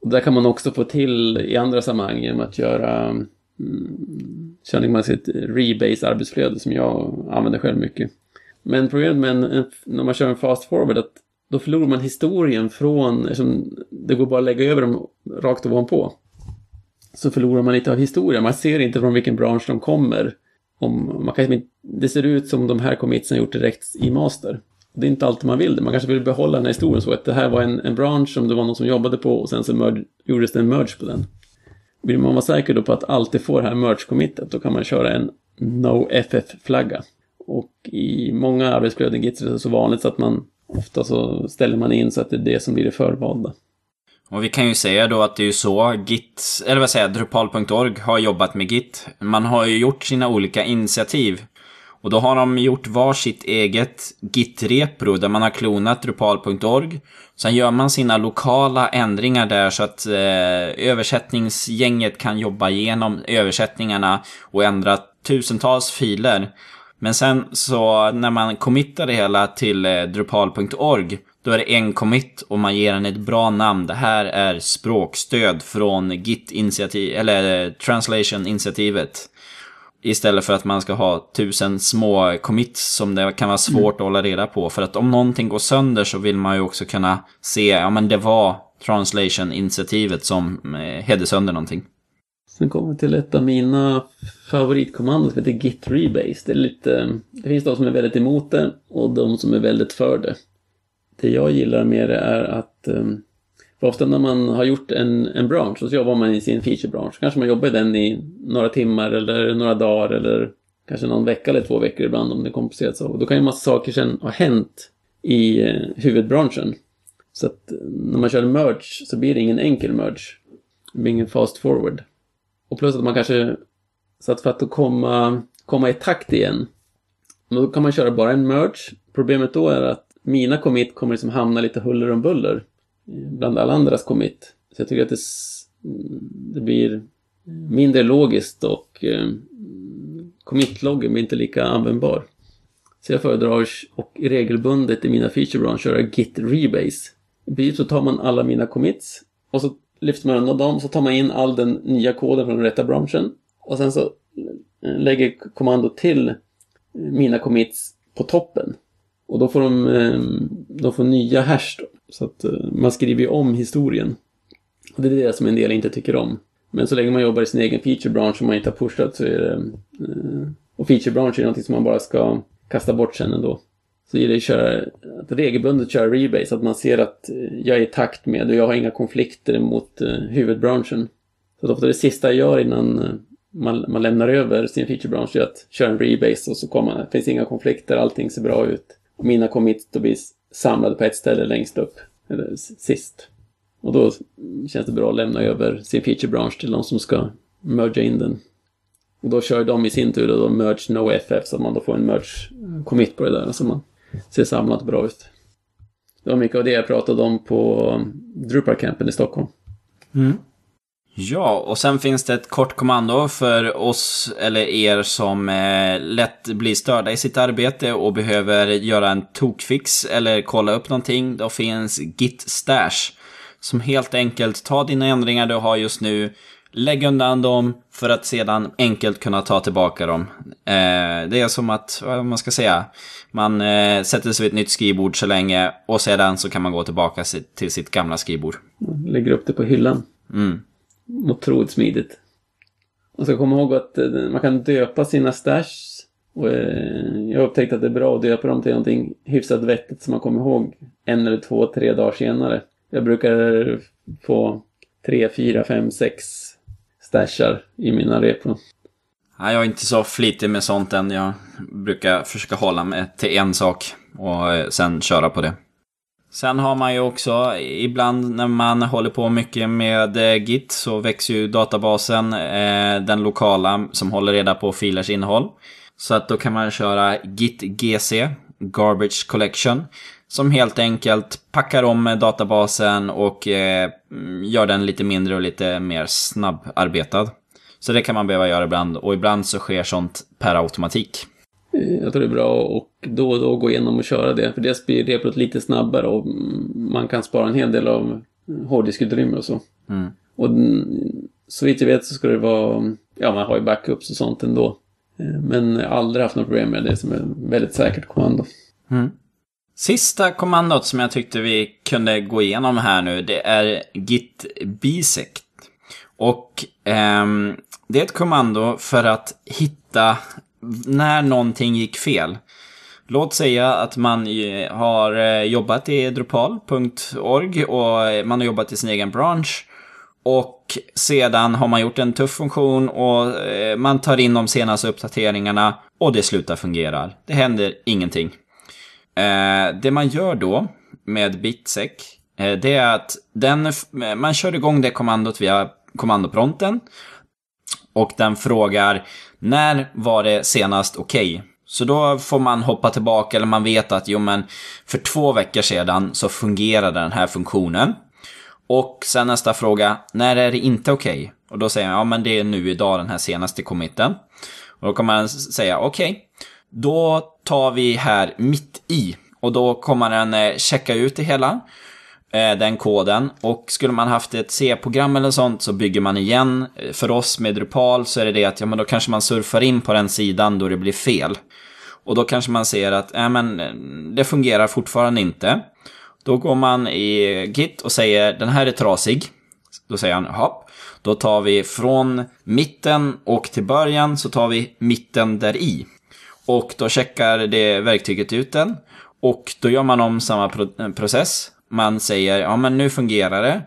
Och där kan man också få till i andra sammanhang genom att göra mm, sitt rebase arbetsflöde som jag använder själv mycket. Men problemet med en, en, när man kör en fast forward att då förlorar man historien från, eftersom det går bara att lägga över dem rakt ovanpå. Så förlorar man lite av historien, man ser inte från vilken bransch de kommer. Om, man kan, det ser ut som de här commitsen gjort direkt i master. Det är inte alltid man vill det, man kanske vill behålla den här historien så att det här var en, en bransch som det var någon som jobbade på och sen så merge, gjordes det en merge på den. Vill man vara säker då på att alltid få det här merge-committet, då kan man köra en NoFF-flagga. Och i många arbetsflöden Git är det så vanligt så att man ofta så ställer man in så att det är det som blir det förvalda. Och vi kan ju säga då att det är ju så Git, eller vad säger jag, Drupal.org har jobbat med Git. Man har ju gjort sina olika initiativ. Och då har de gjort varsitt eget Git-repro där man har klonat Drupal.org. Sen gör man sina lokala ändringar där så att eh, översättningsgänget kan jobba igenom översättningarna och ändra tusentals filer. Men sen så när man committar det hela till eh, Drupal.org då är det en commit och man ger den ett bra namn. Det här är språkstöd från Git-initiativ, eller eh, Translation-initiativet. Istället för att man ska ha tusen små commits som det kan vara svårt mm. att hålla reda på. För att om någonting går sönder så vill man ju också kunna se, ja men det var Translation-initiativet som eh, hedde sönder någonting. Sen kommer vi till ett av mina favoritkommandon som heter Git Rebase. Det, är lite, det finns de som är väldigt emot det och de som är väldigt för det. Det jag gillar med det är att ehm, för ofta när man har gjort en, en bransch så jobbar man i sin featurebransch. Kanske man jobbar i den i några timmar eller några dagar eller kanske någon vecka eller två veckor ibland om det är komplicerat så. Och då kan ju massa saker sen ha hänt i eh, huvudbranschen. Så att när man kör en merge så blir det ingen enkel merge. Det blir ingen fast forward. Och plus att man kanske, så att för att komma, komma i takt igen, då kan man köra bara en merge. Problemet då är att mina commit kommer liksom hamna lite huller om buller bland alla andras commit. Så jag tycker att det, det blir mindre logiskt och eh, commit-loggen blir inte lika användbar. Så jag föredrar och regelbundet i mina feature run köra git rebase. I så tar man alla mina commits och så lyfter man undan dem, så tar man in all den nya koden från den rätta branschen och sen så eh, lägger kommandot till mina commits på toppen. Och då får de, eh, de får nya hash då. Så att eh, man skriver ju om historien. Och det är det som en del inte tycker om. Men så länge man jobbar i sin egen feature-bransch och man inte har pushat så är det... Eh, och feature-bransch är någonting som man bara ska kasta bort sen ändå. Så gäller det att köra, att regelbundet köra rebase, att man ser att jag är i takt med och jag har inga konflikter mot huvudbranschen. Så att ofta det sista jag gör innan man, man lämnar över sin featurebransch är att köra en rebase och så kommer det finns inga konflikter, allting ser bra ut. Och mina commits då blir samlade på ett ställe längst upp, eller sist. Och då känns det bra att lämna över sin feature branch till de som ska merga in den. Och då kör de i sin tur då merge NoFF så att man då får en merge eh, commit på det där så man ser samlat bra ut. Det var mycket av det jag pratade om på eh, Drupal-campen i Stockholm. Mm. Ja, och sen finns det ett kort kommando för oss eller er som eh, lätt blir störda i sitt arbete och behöver göra en tokfix eller kolla upp någonting. Då finns Git Stash som helt enkelt tar dina ändringar du har just nu, lägg undan dem för att sedan enkelt kunna ta tillbaka dem. Eh, det är som att, vad man ska säga, man eh, sätter sig vid ett nytt skrivbord så länge och sedan så kan man gå tillbaka till sitt gamla skrivbord. Lägger upp det på hyllan. Mm otroligt smidigt. Och så komma ihåg att eh, man kan döpa sina stash. Och eh, jag har upptäckt att det är bra att döpa dem till någonting hyfsat vettigt som man kommer ihåg en eller två, tre dagar senare. Jag brukar få tre, fyra, fem, sex stashar i mina repon. jag är inte så flitig med sånt än. Jag brukar försöka hålla mig till en sak och eh, sen köra på det. Sen har man ju också, ibland när man håller på mycket med eh, Git så växer ju databasen, eh, den lokala, som håller reda på filers innehåll. Så att då kan man köra Git GC. Garbage Collection. Som helt enkelt packar om eh, databasen och gör den lite mindre och lite mer snabbarbetad. Så det kan man behöva göra ibland och ibland så sker sånt per automatik. Eh, jag tror det är bra att då och då gå igenom och köra det. För det blir replot lite snabbare och man kan spara en hel del av hårddiskutrymme och så. Mm. Och så vitt jag vet så ska det vara, ja man har ju backups och sånt ändå. Eh, men aldrig haft några problem med det som är väldigt säkert kommando. Mm. Sista kommandot som jag tyckte vi kunde gå igenom här nu, det är git bisect. Och ehm, det är ett kommando för att hitta när någonting gick fel. Låt säga att man har eh, jobbat i drupal.org och man har jobbat i sin egen bransch. Och sedan har man gjort en tuff funktion och eh, man tar in de senaste uppdateringarna och det slutar fungera. Det händer ingenting. Eh, det man gör då med Bitsec, det är att den, man kör igång det kommandot via kommandopronten. Och den frågar när var det senast okej? Okay? Så då får man hoppa tillbaka, eller man vet att jo men för två veckor sedan så fungerade den här funktionen. Och sen nästa fråga, när är det inte okej? Okay? Och då säger man, ja men det är nu idag den här senaste committen. Och då kommer man säga, okej, okay, då tar vi här mitt i. Och då kommer den eh, checka ut det hela, Eh, den koden. Och skulle man haft ett C-program eller sånt så bygger man igen. Eh, för oss med Drupal så är det det att, ja men då kanske man surfar in på den sidan då det blir fel. Och då kanske man ser att, ja men eh, det fungerar fortfarande inte. Då går man i Git och säger den här är trasig. Då säger han hopp. Då tar vi från mitten och till början så tar vi mitten där i. Och då checkar det verktyget ut den. Och då gör man om samma process. Man säger ja men nu fungerar det.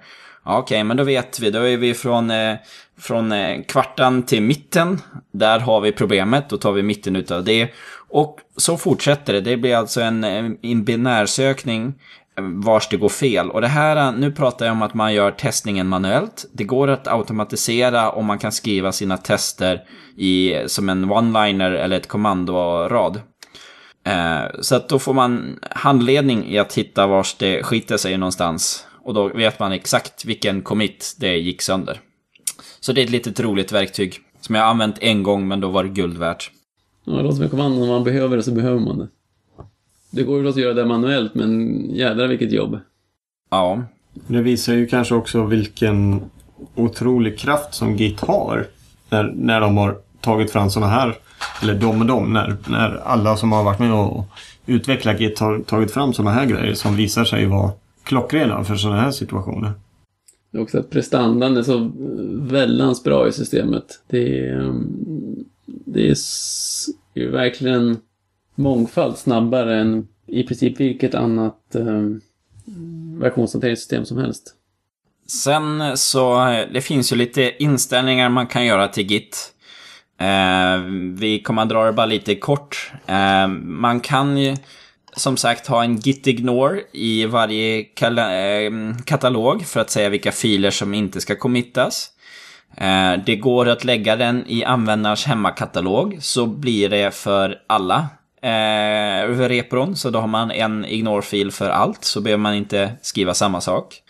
Ja, Okej, okay, men då vet vi. Då är vi från, eh, från eh, kvartan till mitten. Där har vi problemet. Då tar vi mitten utav det. Och så fortsätter det. Det blir alltså en, en binärsökning eh, vars det går fel. Och det här, eh, nu pratar jag om att man gör testningen manuellt. Det går att automatisera om man kan skriva sina tester i, som en one-liner eller ett kommandorad. Eh, så att då får man handledning i att hitta vars det skiter sig någonstans. Och då vet man exakt vilken commit det gick sönder. Så det är ett litet roligt verktyg som jag har använt en gång men då var det guld värt. Ja, det låter som ett kommando. Om man behöver det så behöver man det. Det går ju att göra det manuellt, men jädrar vilket jobb. Ja. Det visar ju kanske också vilken otrolig kraft som Git har. När, när de har tagit fram sådana här, eller de och de, när, när alla som har varit med och utvecklat Git har tagit fram sådana här grejer som visar sig vara klockrena för sådana här situationer. Det är också att prestandan är så väldans bra i systemet. Det är, det är ju verkligen mångfald snabbare än i princip vilket annat eh, versionshanteringssystem som helst. Sen så, det finns ju lite inställningar man kan göra till Git. Eh, vi kommer att dra det bara lite kort. Eh, man kan ju som sagt ha en git ignore i varje eh, katalog för att säga vilka filer som inte ska committas. Eh, det går att lägga den i användarens hemmakatalog så blir det för alla eh, repron. Så då har man en ignore-fil för allt, så behöver man inte skriva samma sak.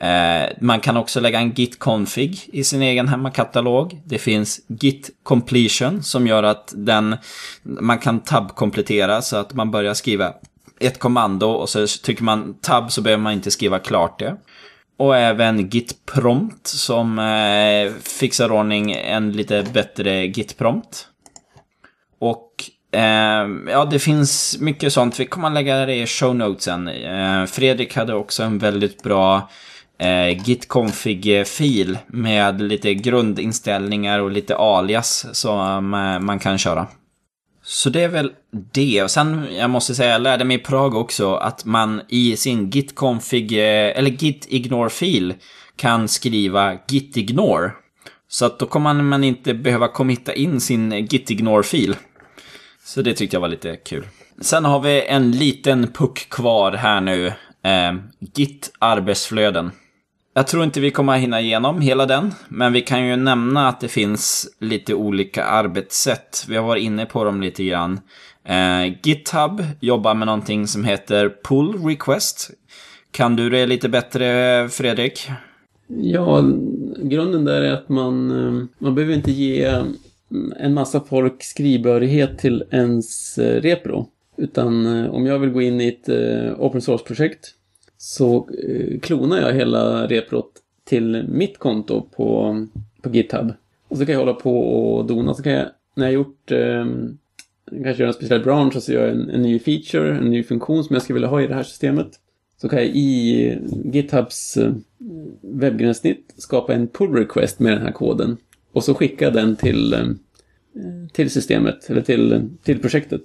Eh, man kan också lägga en git config i sin egen hemmakatalog. Det finns git completion som gör att den, man kan tab-komplettera så att man börjar skriva ett kommando och så trycker man tab så behöver man inte skriva klart det. Och även git prompt som eh, fixar ordning en lite bättre git prompt. Och Eh, ja, det finns mycket sånt. Vi kommer att lägga det i show notesen. Eh, Fredrik hade också en väldigt bra eh, git config-fil med lite grundinställningar och lite alias som eh, man kan köra. Så det är väl det. Och sen, jag måste säga, jag lärde mig i Prag också att man i sin git config, eh, eller git ignore-fil kan skriva git ignore. Så att då kommer man inte behöva committa in sin git ignore-fil. Så det tyckte jag var lite kul. Sen har vi en liten puck kvar här nu. Eh, Git arbetsflöden. Jag tror inte vi kommer hinna igenom hela den, men vi kan ju nämna att det finns lite olika arbetssätt. Vi har varit inne på dem lite grann. Eh, GitHub jobbar med någonting som heter pull request. Kan du det lite bättre, Fredrik? Ja, grunden där är att man, eh, man behöver inte ge mm, en massa folk skrivbehörighet till ens eh, repro. Utan eh, om jag vill gå in i ett open source-projekt så eh, klonar jag hela reprot till mitt konto på, på GitHub. Och så kan jag hålla på och dona. Så kan jag, när jag gjort, eh, kanske gör en speciell bransch och så gör jag en, en ny feature, en ny funktion som jag skulle vilja ha i det här systemet. Så kan jag i GitHubs eh, webbgränssnitt skapa en pull request med den här koden. Och så skicka jag den till, eh, till systemet, eller till, till projektet.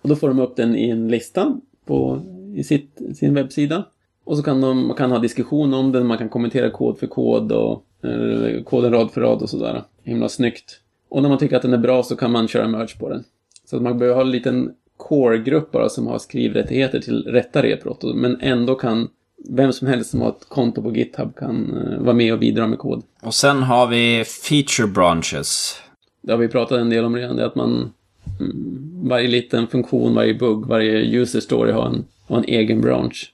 Och då får de upp den i en lista på, i sitt, sin webbsida. Och så kan de, man kan ha diskussion om den, man kan kommentera kod för kod och eh, koden rad för rad och sådär. Himla snyggt. Och när man tycker att den är bra så kan man köra merge på den. Så att man behöver ha en liten core-grupp bara som har skrivrättigheter till rätta reprot, men ändå kan vem som helst som har ett konto på GitHub kan uh, vara med och bidra med kod. Och sen har vi feature branches. Det har vi pratat en del om redan, det är att man mm, varje liten funktion, varje bugg, varje user story har en, och en egen branch.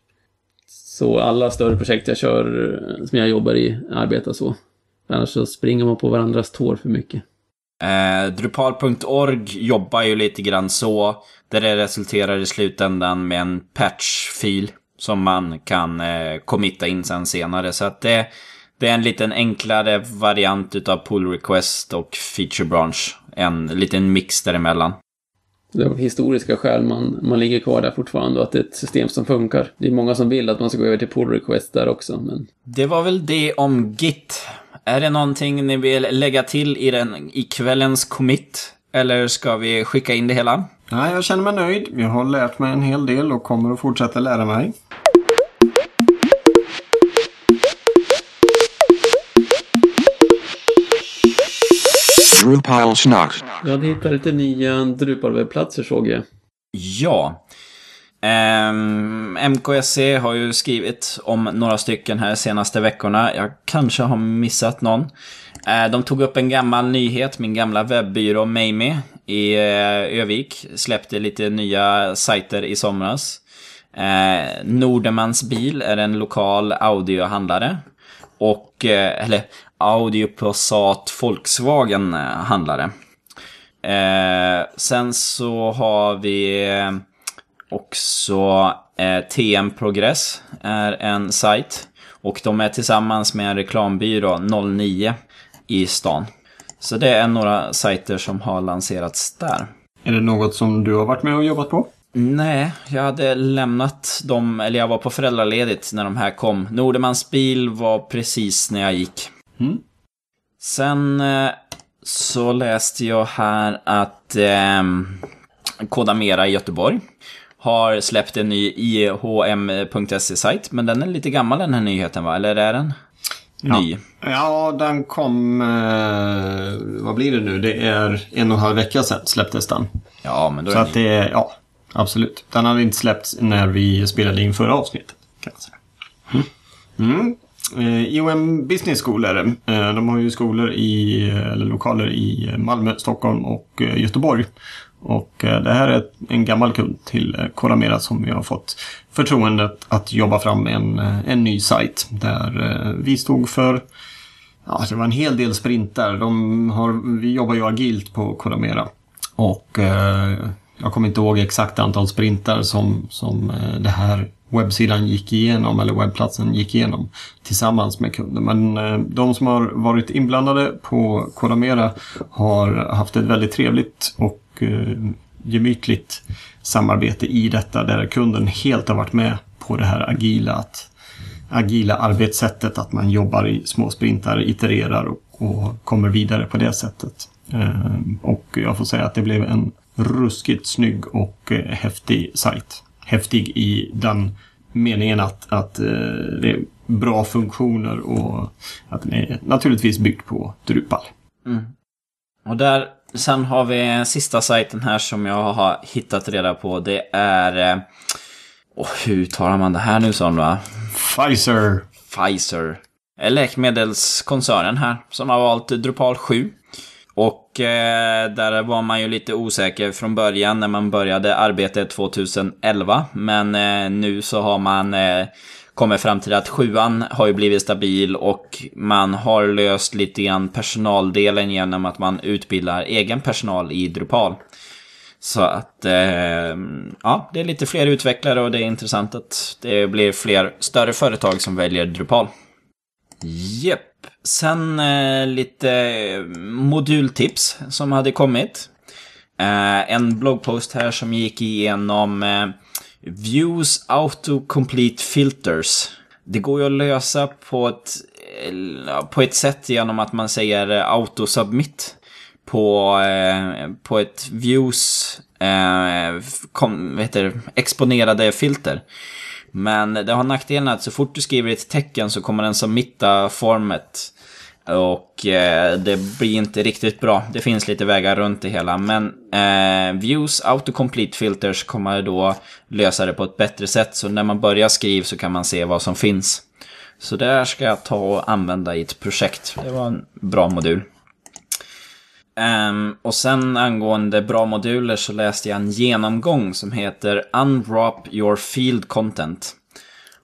Så alla större projekt jag kör, som jag jobbar i, arbetar så. Annars så springer man på varandras tår för mycket. Eh, Drupal.org jobbar ju lite grann så, där det resulterar i slutändan med en patch-fil som man kan eh, committa in sen senare. Så att det, det är en liten enklare variant utav pull request och feature branch. En liten mix däremellan. Det är av historiska skäl man, man ligger kvar där fortfarande och att det är ett system som funkar. Det är många som vill att man ska gå över till pull request där också. Men... Det var väl det om Git. Är det någonting ni vill lägga till i, den, i kvällens commit? Eller ska vi skicka in det hela? Nej, jag känner mig nöjd. Jag har lärt mig en hel del och kommer att fortsätta lära mig. Drupal Schnack. Du hade hittat lite nya Drupal-webbplatser såg jag. Ja. Um, ehm, MKSC har ju skrivit om några stycken här senaste veckorna. Jag kanske har missat någon. Uh, de tog upp en gammal nyhet. Min gamla webbyrå Mamie i uh, Övik släppte lite nya sajter i somras. Uh, Nordemans bil är en lokal audiohandlare. Och, eh, eller Audi Passat Volkswagen handlade. handlare. Eh, sen så har vi eh, också eh, TM Progress är en sajt. Och de är tillsammans med en reklambyrå 09 i stan. Så det är några sajter som har lanserats där. Är det något som du har varit med och jobbat på? Nej, jag hade lämnat dem, eller jag var på föräldraledigt när de här kom. Nordemans bil var precis när jag gick. Mm. Sen eh, så läste jag här att eh, Kodamera i Göteborg har släppt en ny IHM.se-sajt. Men den är lite gammal den här nyheten va? Eller är den ny? Ja, ja den kom... Eh, vad blir det nu? Det är en och en halv vecka sedan släpptes den. Ja, men då är Så att det är... Ja, absolut. Den hade inte släppts när vi spelade in förra avsnittet. Kan jag säga. Mm. Mm. Eh, IOM Business School är det. Eh, de har ju skolor i, eller lokaler i Malmö, Stockholm och eh, Göteborg. Och eh, det här är en gammal kund till eh, Coramera som vi har fått förtroendet att jobba fram en, eh, en ny sajt. Där vi stod för, ja det var en hel del sprintar. De har, vi jobbar ju agilt på Coramera. Och jag kommer inte ihåg exakt antal sprintar som, som eh, det här webbsidan gick igenom, eller webbplatsen gick igenom tillsammans med kunden. Men eh, de som har varit inblandade på Kodamera har haft ett väldigt trevligt och eh, gemytligt samarbete i detta där kunden helt har varit med på det här agila, att, agila arbetssättet, att man jobbar i små sprintar, itererar och, och kommer vidare på det sättet. Och jag får säga att det blev en ruskigt snygg och häftig sajt häftig i den meningen att, att eh, det är bra funktioner och att den är naturligtvis byggd på Drupal. Mm. Och där, sen har vi sista sajten här som jag har hittat reda på. Det är... Eh, oh, hur talar man det här nu som va? Pfizer. Pfizer. läkemedelskoncernen här som har valt Drupal 7. Och eh, där var man ju lite osäker från början när man började arbetet 2011. Men eh, nu så har man eh, kommit fram till att sjuan har ju blivit stabil och man har löst lite grann personaldelen genom att man utbildar egen personal i Drupal. Så att, eh, ja, det är lite fler utvecklare och det är intressant att det blir fler större företag som väljer Drupal. Jep. Sen eh, lite modultips som hade kommit. Eh, en bloggpost här som gick igenom eh, Views Autocomplete Filters. Det går ju att lösa på ett, eh, på ett sätt genom att man säger autosubmit på, eh, på ett views eh, kom, vad heter, exponerade filter. Men det har nackdelen att så fort du skriver ett tecken så kommer den submitta formet. Och eh, det blir inte riktigt bra. Det finns lite vägar runt det hela. Men eh, Views Autocomplete Filters kommer då lösa det på ett bättre sätt. Så när man börjar skriva så kan man se vad som finns. Så det här ska jag ta och använda i ett projekt. Det var en bra modul. Um, och sen angående bra moduler så läste jag en genomgång som heter Unwrap your field content.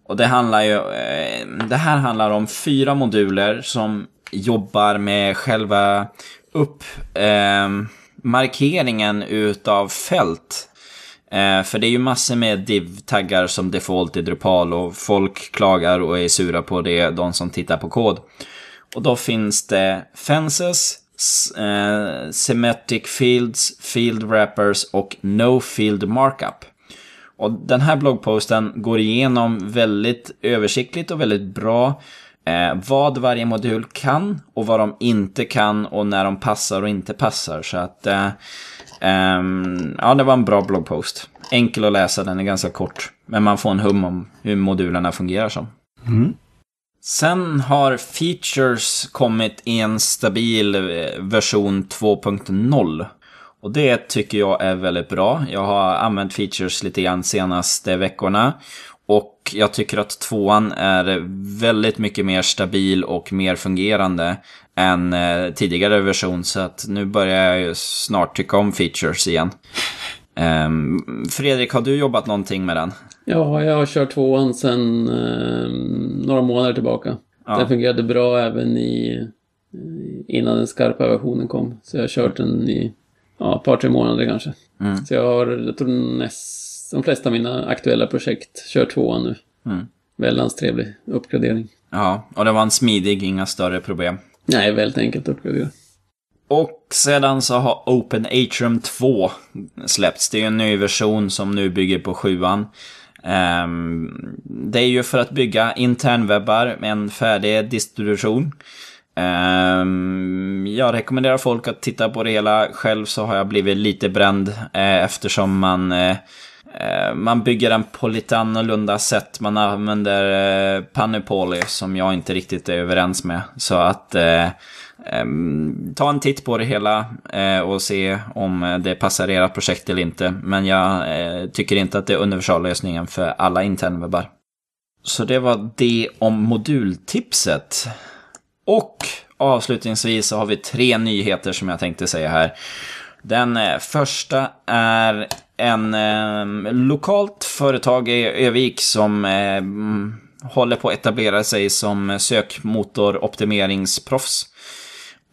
Och det handlar ju, eh, det här handlar om fyra moduler som jobbar med själva uppmarkeringen ehm, eh, utav fält. Eh, för det är ju massor med div-taggar som default i Drupal och folk klagar och är sura på det, de som tittar på kod. Och då finns det fences, eh, Semantic Fields, Field Wrappers och No Field Markup. Och den här bloggposten går igenom väldigt översiktligt och väldigt bra eh, vad varje modul kan och vad de inte kan och när de passar och inte passar. Så att eh, eh, ja, det var en bra bloggpost. Enkel att läsa, den är ganska kort. Men man får en hum om hur modulerna fungerar som. Mm. Sen har Features kommit i en stabil eh, version 2.0. Och det tycker jag är väldigt bra. Jag har använt Features lite grann senaste veckorna. Och jag tycker att tvåan är väldigt mycket mer stabil och mer fungerande än eh, tidigare version. Så att nu börjar jag ju snart tycka om Features igen. Ehm, Fredrik, har du jobbat någonting med den? Ja, jag har kört tvåan sedan eh, några månader tillbaka. Ja. Den fungerade bra även i, innan den skarpa versionen kom. Så jag har kört den i ja, ett par, tre månader kanske. Mm. Så jag har, jag tror näst, de flesta av mina aktuella projekt kör tvåan nu. Mm. Väldigt trevlig uppgradering. Ja, och det var en smidig, inga större problem. Nej, väldigt enkelt att uppgradera. Och sedan så har Open Atrium 2 släppts. Det är en ny version som nu bygger på sjuan. Um, det är ju för att bygga internwebbar med en färdig distribution. Um, jag rekommenderar folk att titta på det hela. Själv så har jag blivit lite bränd eh, eftersom man eh, eh man bygger den på lite annorlunda sätt. Man använder eh, som jag inte riktigt är överens med. Så att eh, Ehm, ta en titt på det hela eh, och se om det passar era projekt eller inte. Men jag eh, tycker inte att det är universallösningen för alla internwebbar. Så det var det om modultipset. Och avslutningsvis så har vi tre nyheter som jag tänkte säga här. Den eh, första är en eh, lokalt företag i Övik som eh, håller på att etablera sig som sökmotoroptimeringsproffs.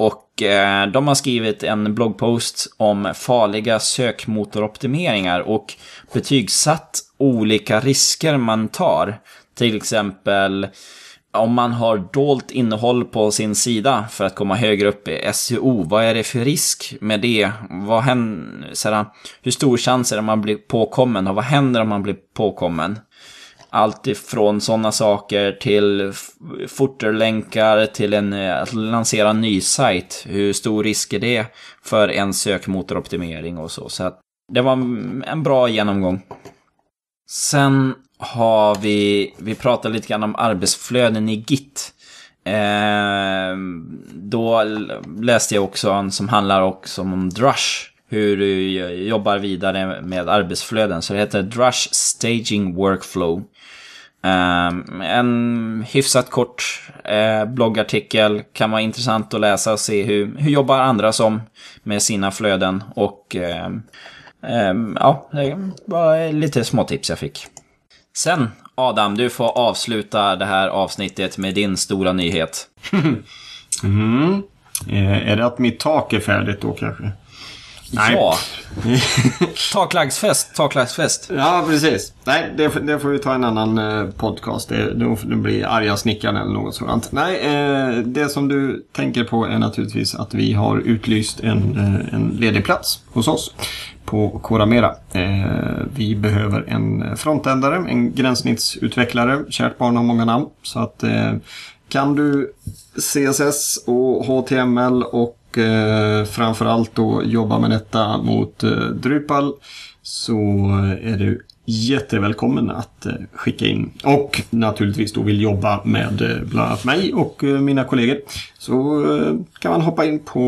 Och eh, de har skrivit en bloggpost om farliga sökmotoroptimeringar och betygsatt olika risker man tar. Till exempel om man har dolt innehåll på sin sida för att komma högre upp i SEO, vad är det för risk med det? Vad händer, hur stor chans är det om man blir påkommen och vad händer om man blir påkommen? Allt ifrån sådana saker till footerlänkar till en, eh, att lansera en ny sajt. Hur stor risk är det för en sökmotoroptimering och så. Så att det var en bra genomgång. Sen har vi, vi pratat lite grann om arbetsflöden i Git. Eh, då läste jag också en som handlar också om Drush. Hur du jobbar vidare med arbetsflöden. Så det heter Drush Staging Workflow. Um, en hyfsat kort uh, bloggartikel kan vara intressant att läsa och se hur, hur jobbar andra som med sina flöden. Och um, ja, det var lite små tips jag fick. Sen Adam, du får avsluta det här avsnittet med din stora nyhet. mm. Eh, är det att mitt tak är färdigt då kanske? Nej. Ja. Taklagsfest, taklagsfest. Ja, precis. Nej, det, det, får vi ta en annan eh, podcast. Det, det, blir arga snickaren eller något sådant. Nej, eh, det som du tänker på är naturligtvis att vi har utlyst en, eh, en ledig plats hos oss på Coramera. Eh, vi behöver en frontändare, en gränssnittsutvecklare. Kärt barn har många namn. Så att eh, kan du CSS och HTML och och eh, framförallt då jobba med detta mot eh, Drupal så är du jättevälkommen att eh, skicka in. Och naturligtvis då vill jobba med eh, bland annat mig och eh, mina kollegor. Så eh, kan man hoppa in på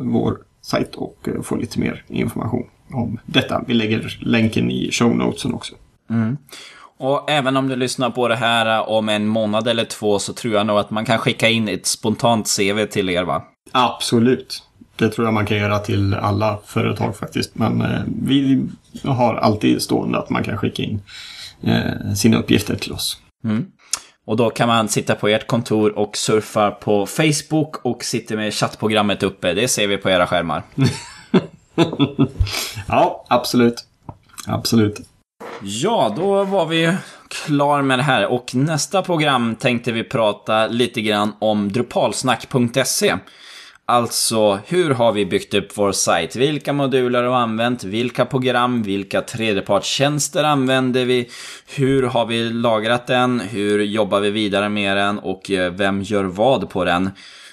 vår sajt och eh, få lite mer information om detta. Vi lägger länken i show notesen också. Mm. Och även om du lyssnar på det här om en månad eller två så tror jag nog att man kan skicka in ett spontant CV till er va? Absolut. Det tror jag man kan göra till alla företag faktiskt. Men eh, vi har alltid stående att man kan skicka in eh, sina uppgifter till oss. Mm. Och då kan man sitta på ert kontor och surfa på Facebook och sitta med chattprogrammet uppe. Det ser vi på era skärmar. ja, absolut. Absolut. Ja, då var vi klar med det här. Och nästa program tänkte vi prata lite grann om drupalsnack.se. Alltså, hur har vi byggt upp vår sajt? Vilka moduler har vi använt? Vilka program? Vilka tredjepartstjänster använder vi? Hur har vi lagrat den? Hur jobbar vi vidare med den? Och eh, vem gör vad på den?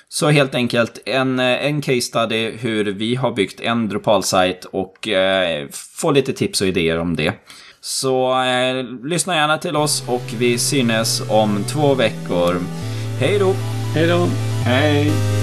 Så helt enkelt en, eh, en case study hur vi har byggt en Drupal-sajt och eh, få lite tips och idéer om det. Så eh, lyssna gärna till oss och vi synes om två veckor. Hej då! Hej då! Hej!